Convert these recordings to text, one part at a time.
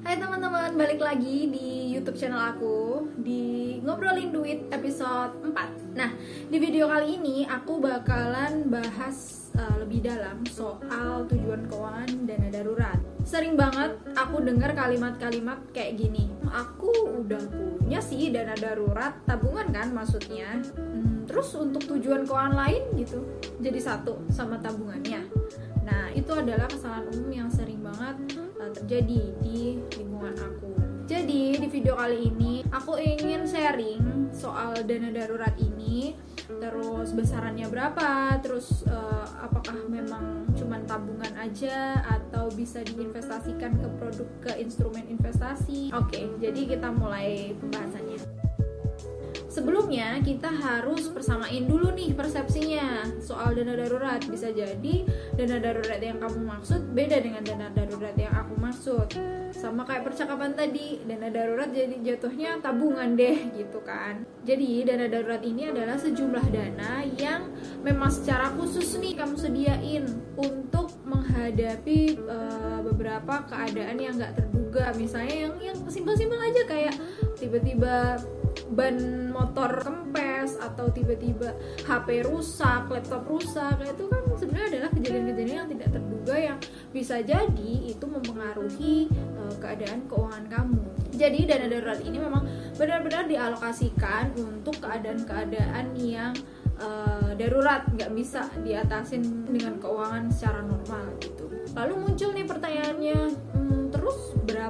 Hai teman-teman, balik lagi di YouTube channel aku di Ngobrolin Duit episode 4. Nah, di video kali ini aku bakalan bahas uh, lebih dalam soal tujuan keuangan dana darurat. Sering banget aku dengar kalimat-kalimat kayak gini. Aku udah punya sih dana darurat, tabungan kan maksudnya. Hmm, terus untuk tujuan keuangan lain gitu, jadi satu sama tabungannya. Itu adalah kesalahan umum yang sering banget uh, terjadi di lingkungan aku. Jadi, di video kali ini aku ingin sharing soal dana darurat ini, terus besarannya berapa, terus uh, apakah memang cuma tabungan aja atau bisa diinvestasikan ke produk ke instrumen investasi. Oke, jadi kita mulai pembahasannya. Sebelumnya kita harus persamain dulu nih persepsinya soal dana darurat. Bisa jadi dana darurat yang kamu maksud beda dengan dana darurat yang aku maksud. Sama kayak percakapan tadi, dana darurat jadi jatuhnya tabungan deh gitu kan. Jadi dana darurat ini adalah sejumlah dana yang memang secara khusus nih kamu sediain untuk menghadapi uh, beberapa keadaan yang nggak terduga. Misalnya yang yang simpel-simpel aja kayak tiba-tiba ban motor kempes atau tiba-tiba HP rusak, laptop rusak, itu kan sebenarnya adalah kejadian-kejadian yang tidak terduga yang bisa jadi itu mempengaruhi uh, keadaan keuangan kamu. Jadi dana darurat ini memang benar-benar dialokasikan untuk keadaan-keadaan yang uh, darurat, nggak bisa diatasin dengan keuangan secara normal gitu. Lalu muncul nih pertanyaannya, hmm, terus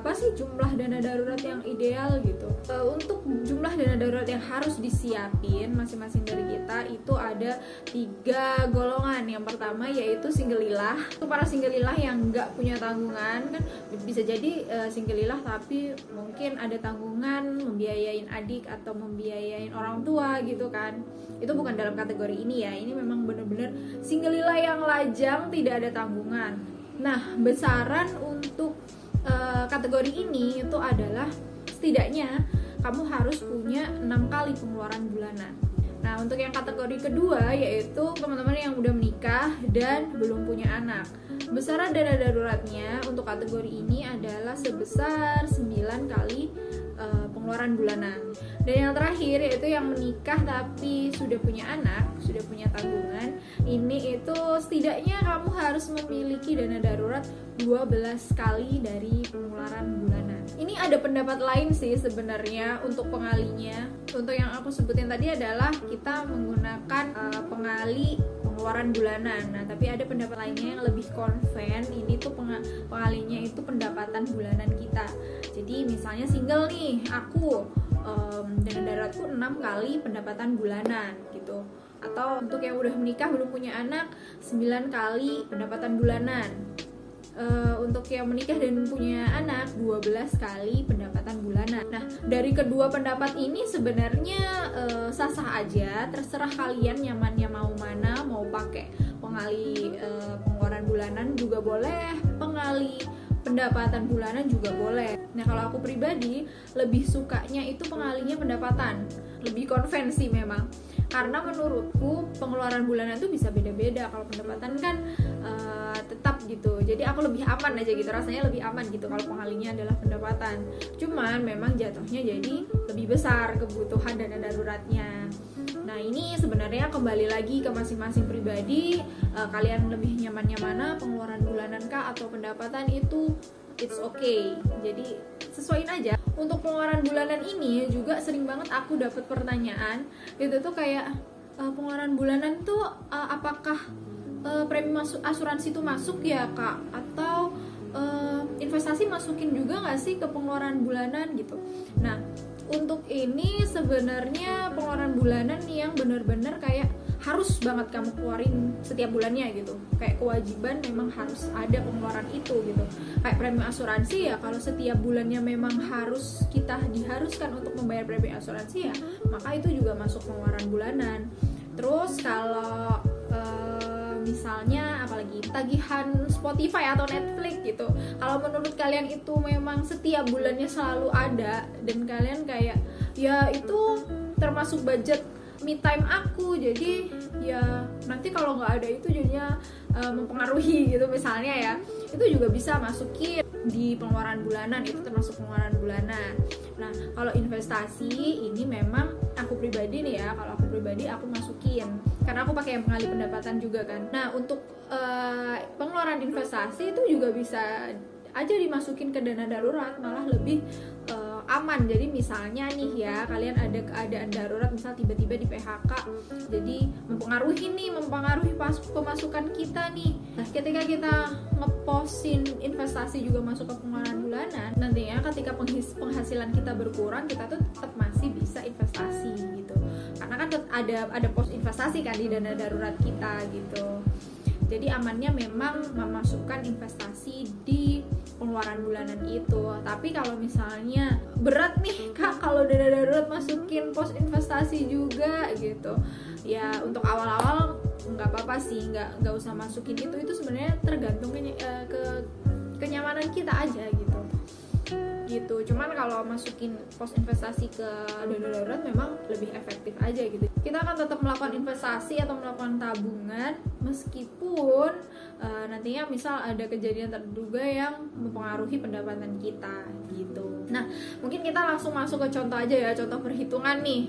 berapa sih jumlah dana darurat yang ideal gitu? Uh, untuk jumlah dana darurat yang harus disiapin masing-masing dari kita itu ada tiga golongan. Yang pertama yaitu single lilah. Itu para single lilah yang nggak punya tanggungan kan bisa jadi uh, single lilah tapi mungkin ada tanggungan membiayain adik atau membiayain orang tua gitu kan. Itu bukan dalam kategori ini ya ini memang benar-benar single lilah yang lajang tidak ada tanggungan. Nah besaran untuk uh, kategori ini itu adalah setidaknya kamu harus punya enam kali pengeluaran bulanan. Nah, untuk yang kategori kedua yaitu teman-teman yang udah menikah dan belum punya anak. Besaran dana daruratnya untuk kategori ini adalah sebesar 9 kali uh, pengeluaran bulanan. Dan yang terakhir yaitu yang menikah tapi sudah punya anak, sudah punya tanggungan. Ini itu setidaknya kamu harus memiliki dana darurat 12 kali dari pengeluaran bulanan. Ini ada pendapat lain sih sebenarnya untuk pengalinya. Untuk yang aku sebutin tadi adalah kita menggunakan uh, pengali pengeluaran bulanan. Nah, tapi ada pendapat lainnya yang lebih konven. Ini tuh peng pengalinya itu pendapatan bulanan kita. Jadi misalnya single nih, aku um, dana daruratku 6 kali pendapatan bulanan gitu. Atau untuk yang udah menikah belum punya anak 9 kali pendapatan bulanan. Uh, untuk yang menikah dan punya anak 12 kali pendapatan bulanan. Nah, dari kedua pendapat ini sebenarnya uh, sah-sah aja, terserah kalian nyamannya mau mana, mau pakai pengali uh, pengeluaran bulanan juga boleh, pengali pendapatan bulanan juga boleh. Nah, kalau aku pribadi lebih sukanya itu pengalinya pendapatan, lebih konvensi memang. Karena menurutku pengeluaran bulanan tuh bisa beda-beda. Kalau pendapatan kan uh, tetap gitu. Jadi aku lebih aman aja gitu. Rasanya lebih aman gitu kalau pengalinya adalah pendapatan. Cuman memang jatuhnya jadi lebih besar kebutuhan dana daruratnya nah ini sebenarnya kembali lagi ke masing-masing pribadi uh, kalian lebih nyamannya mana pengeluaran bulanan kah atau pendapatan itu it's okay. Jadi sesuaiin aja. Untuk pengeluaran bulanan ini juga sering banget aku dapat pertanyaan itu tuh kayak uh, pengeluaran bulanan tuh uh, apakah uh, premi masuk asuransi itu masuk ya kak? Atau uh, investasi masukin juga nggak sih ke pengeluaran bulanan gitu? Nah untuk ini sebenarnya pengeluaran bulanan yang benar-benar kayak harus banget kamu keluarin setiap bulannya gitu. Kayak kewajiban memang harus ada pengeluaran itu gitu. Kayak premi asuransi ya kalau setiap bulannya memang harus kita diharuskan untuk membayar premi asuransi ya maka itu juga masuk pengeluaran bulanan. Terus kalau uh, misalnya tagihan Spotify atau Netflix gitu. Kalau menurut kalian itu memang setiap bulannya selalu ada dan kalian kayak ya itu termasuk budget me time aku. Jadi ya nanti kalau nggak ada itu jadinya uh, mempengaruhi gitu misalnya ya. Itu juga bisa masukin di pengeluaran bulanan itu termasuk pengeluaran bulanan. Nah kalau investasi ini memang aku pribadi nih ya kalau aku pribadi aku masukin. Karena aku pakai yang pengalih pendapatan juga kan. Nah untuk uh, pengeluaran investasi itu juga bisa aja dimasukin ke dana darurat malah lebih uh, aman. Jadi misalnya nih ya kalian ada keadaan darurat misal tiba-tiba di PHK jadi mempengaruhi nih mempengaruhi pas pemasukan kita nih. Nah ketika kita ngeposin investasi juga masuk ke pengeluaran bulanan nantinya ketika penghasilan kita berkurang kita tuh tetap masih bisa investasi gitu. Karena kan ada ada pos investasi kan di dana darurat kita gitu. Jadi amannya memang memasukkan investasi di pengeluaran bulanan itu. Tapi kalau misalnya berat nih kak kalau dana darurat masukin pos investasi juga gitu. Ya untuk awal-awal nggak apa-apa sih nggak nggak usah masukin itu. Itu sebenarnya tergantung ke, eh, ke kenyamanan kita aja gitu gitu. Cuman kalau masukin pos investasi ke dana darurat memang lebih efektif aja gitu. Kita akan tetap melakukan investasi atau melakukan tabungan meskipun uh, nantinya misal ada kejadian terduga yang mempengaruhi pendapatan kita gitu. Nah mungkin kita langsung masuk ke contoh aja ya contoh perhitungan nih.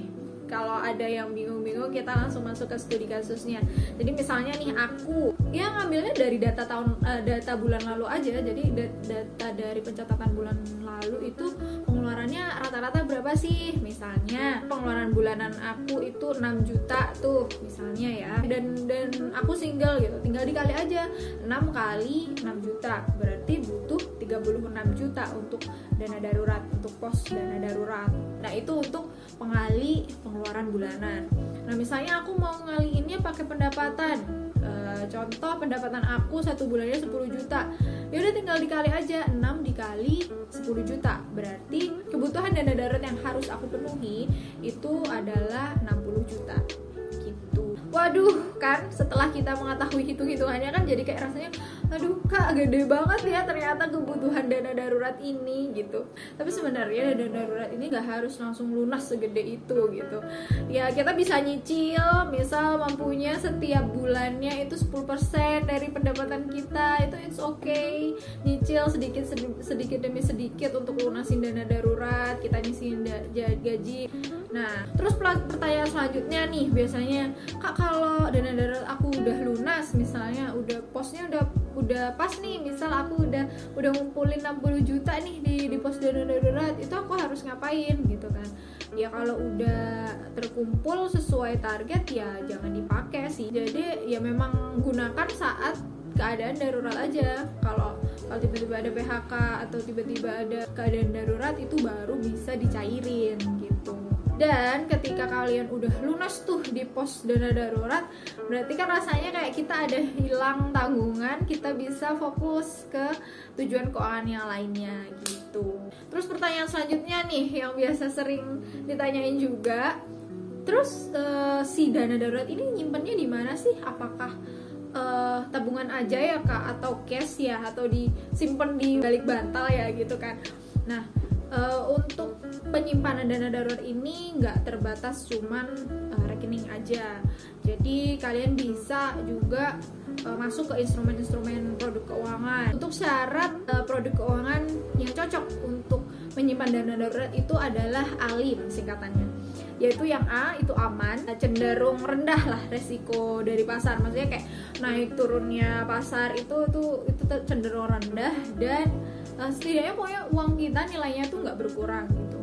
Kalau ada yang bingung-bingung kita langsung masuk ke studi kasusnya. Jadi misalnya nih aku ya ngambilnya dari data tahun uh, data bulan lalu aja. Jadi data dari pencatatan bulan lalu berapa sih? Misalnya pengeluaran bulanan aku itu 6 juta tuh misalnya ya. Dan dan aku single gitu tinggal dikali aja. 6 kali 6 juta berarti butuh 36 juta untuk dana darurat untuk pos dana darurat. Nah itu untuk pengali pengeluaran bulanan. Nah misalnya aku mau ngaliinnya pakai pendapatan. E, contoh pendapatan aku satu bulannya 10 juta ya udah tinggal dikali aja. 6 dikali 10 juta. Berarti kebutuhan dana darurat yang harus aku penuhi itu adalah 60 juta. Gitu. Waduh kan setelah kita mengetahui hitung-hitungannya kan jadi kayak rasanya aduh kak gede banget ya ternyata kebutuhan dana darurat ini gitu. Tapi sebenarnya dana darurat ini gak harus langsung lunas segede itu gitu. Ya kita bisa nyicil misal mampunya setiap bulannya itu 10% dari pendapatan kita itu it's okay. Nyicil sedikit sedikit demi sedikit untuk lunasin dana darurat kita nyisihin gaji. Nah terus pertanyaan selanjutnya nih biasanya kak kalau dana darurat aku udah lunas misalnya udah posnya udah udah pas nih misal aku udah udah ngumpulin 60 juta nih di di pos dana darurat itu aku harus ngapain gitu kan. Ya kalau udah terkumpul sesuai target ya jangan dipakai sih. Jadi ya memang gunakan saat keadaan darurat aja. Kalau kalau tiba-tiba ada PHK atau tiba-tiba ada keadaan darurat itu baru bisa dicairin gitu dan ketika kalian udah lunas tuh di pos dana darurat berarti kan rasanya kayak kita ada hilang tanggungan kita bisa fokus ke tujuan keuangan yang lainnya gitu. Terus pertanyaan selanjutnya nih yang biasa sering ditanyain juga. Terus uh, si dana darurat ini nyimpennya di mana sih? Apakah uh, tabungan aja ya kak? Atau cash ya? Atau disimpan di balik bantal ya gitu kan? Nah uh, untuk penyimpanan dana darurat ini nggak terbatas cuman uh, rekening aja. Jadi kalian bisa juga uh, masuk ke instrumen-instrumen produk keuangan. Untuk syarat uh, produk keuangan yang cocok untuk menyimpan dana darurat itu adalah alim singkatannya. Yaitu yang A itu aman cenderung rendah lah resiko dari pasar. Maksudnya kayak naik turunnya pasar itu itu itu cenderung rendah dan uh, setidaknya pokoknya uang kita nilainya tuh nggak berkurang gitu.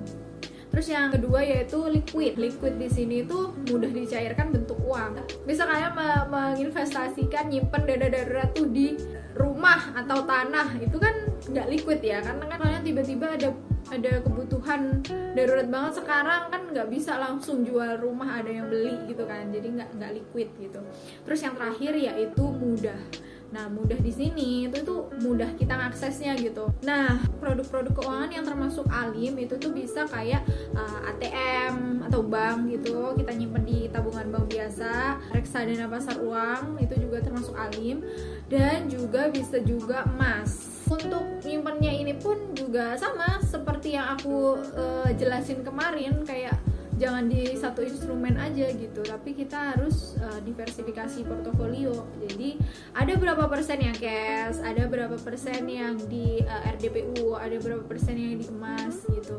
Terus yang kedua yaitu liquid. Liquid di sini tuh mudah dicairkan bentuk uang. Bisa kalian menginvestasikan nyimpen dana darurat tuh di rumah atau tanah. Itu kan nggak liquid ya karena kan kalian tiba-tiba ada ada kebutuhan darurat banget. Sekarang kan nggak bisa langsung jual rumah ada yang beli gitu kan. Jadi nggak nggak liquid gitu. Terus yang terakhir yaitu mudah Nah, mudah di sini itu tuh mudah kita aksesnya gitu. Nah, produk-produk keuangan yang termasuk Alim itu tuh bisa kayak uh, ATM atau bank gitu. Kita nyimpen di tabungan bank biasa, reksadana pasar uang itu juga termasuk Alim dan juga bisa juga emas. Untuk nyimpennya ini pun juga sama seperti yang aku uh, jelasin kemarin kayak jangan di satu instrumen aja gitu tapi kita harus uh, diversifikasi portofolio. Jadi ada berapa persen yang cash ada berapa persen yang di uh, eh, RDPU ada berapa persen yang di emas gitu.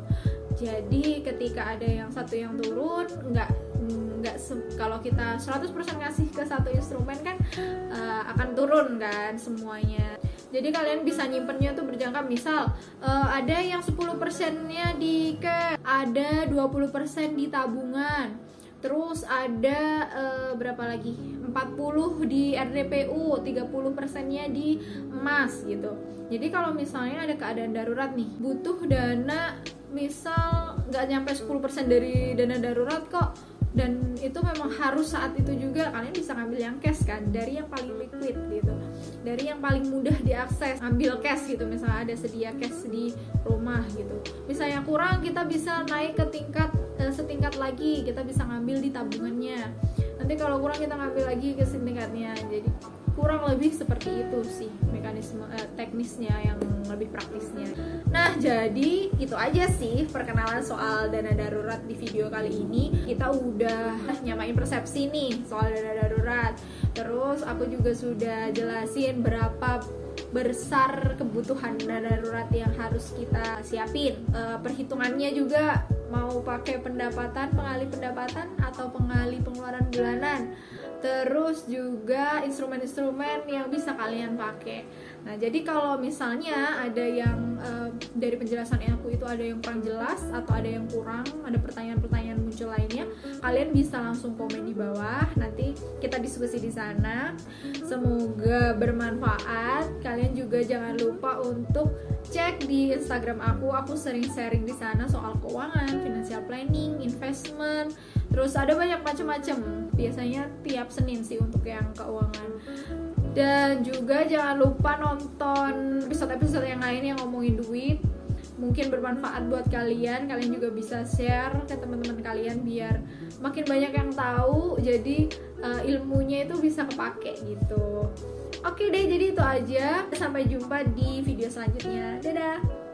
Jadi ketika ada yang satu yang turun nggak nggak kalau kita 100% ngasih ke satu instrumen kan uh, akan turun kan semuanya jadi kalian bisa nyimpennya tuh berjangka misal uh, ada yang 10 persennya di ke ada 20 persen di tabungan. Terus ada uh, berapa lagi? 40 di RDPU 30 persennya di emas gitu. Jadi kalau misalnya ada keadaan darurat nih butuh dana misal nggak nyampe 10% dari dana darurat kok dan itu memang harus saat itu juga kalian bisa ngambil yang cash kan dari yang paling liquid gitu. Dari yang paling mudah diakses ambil cash gitu. Misalnya ada sedia cash di rumah gitu. Misalnya kurang kita bisa naik ke tingkat eh, setingkat lagi. Kita bisa ngambil di tabungannya nanti kalau kurang kita ngambil lagi ke setingkatnya jadi kurang lebih seperti itu sih mekanisme eh, teknisnya yang lebih praktisnya. Nah, jadi itu aja sih perkenalan soal dana darurat di video kali ini. Kita udah nyamain persepsi nih soal dana darurat. Terus aku juga sudah jelasin berapa besar kebutuhan dana darurat yang harus kita siapin. E, perhitungannya juga mau pakai pendapatan, pengalih pendapatan atau pengalih pengeluaran bulanan terus juga instrumen-instrumen yang bisa kalian pakai. Nah, jadi kalau misalnya ada yang dari penjelasan aku itu ada yang kurang jelas atau ada yang kurang, ada pertanyaan-pertanyaan muncul lainnya, kalian bisa langsung komen di bawah. Nanti kita diskusi di sana. Semoga bermanfaat. Kalian juga jangan lupa untuk cek di Instagram aku. Aku sering sharing di sana soal keuangan, financial planning, investment, terus ada banyak macam-macam. Biasanya tiap Senin sih untuk yang keuangan. Dan juga jangan lupa nonton episode-episode yang lain yang ngomongin duit. Mungkin bermanfaat buat kalian. Kalian juga bisa share ke teman-teman kalian biar makin banyak yang tahu. Jadi uh, ilmunya itu bisa kepake gitu. Oke deh jadi itu aja. Sampai jumpa di video selanjutnya. Dadah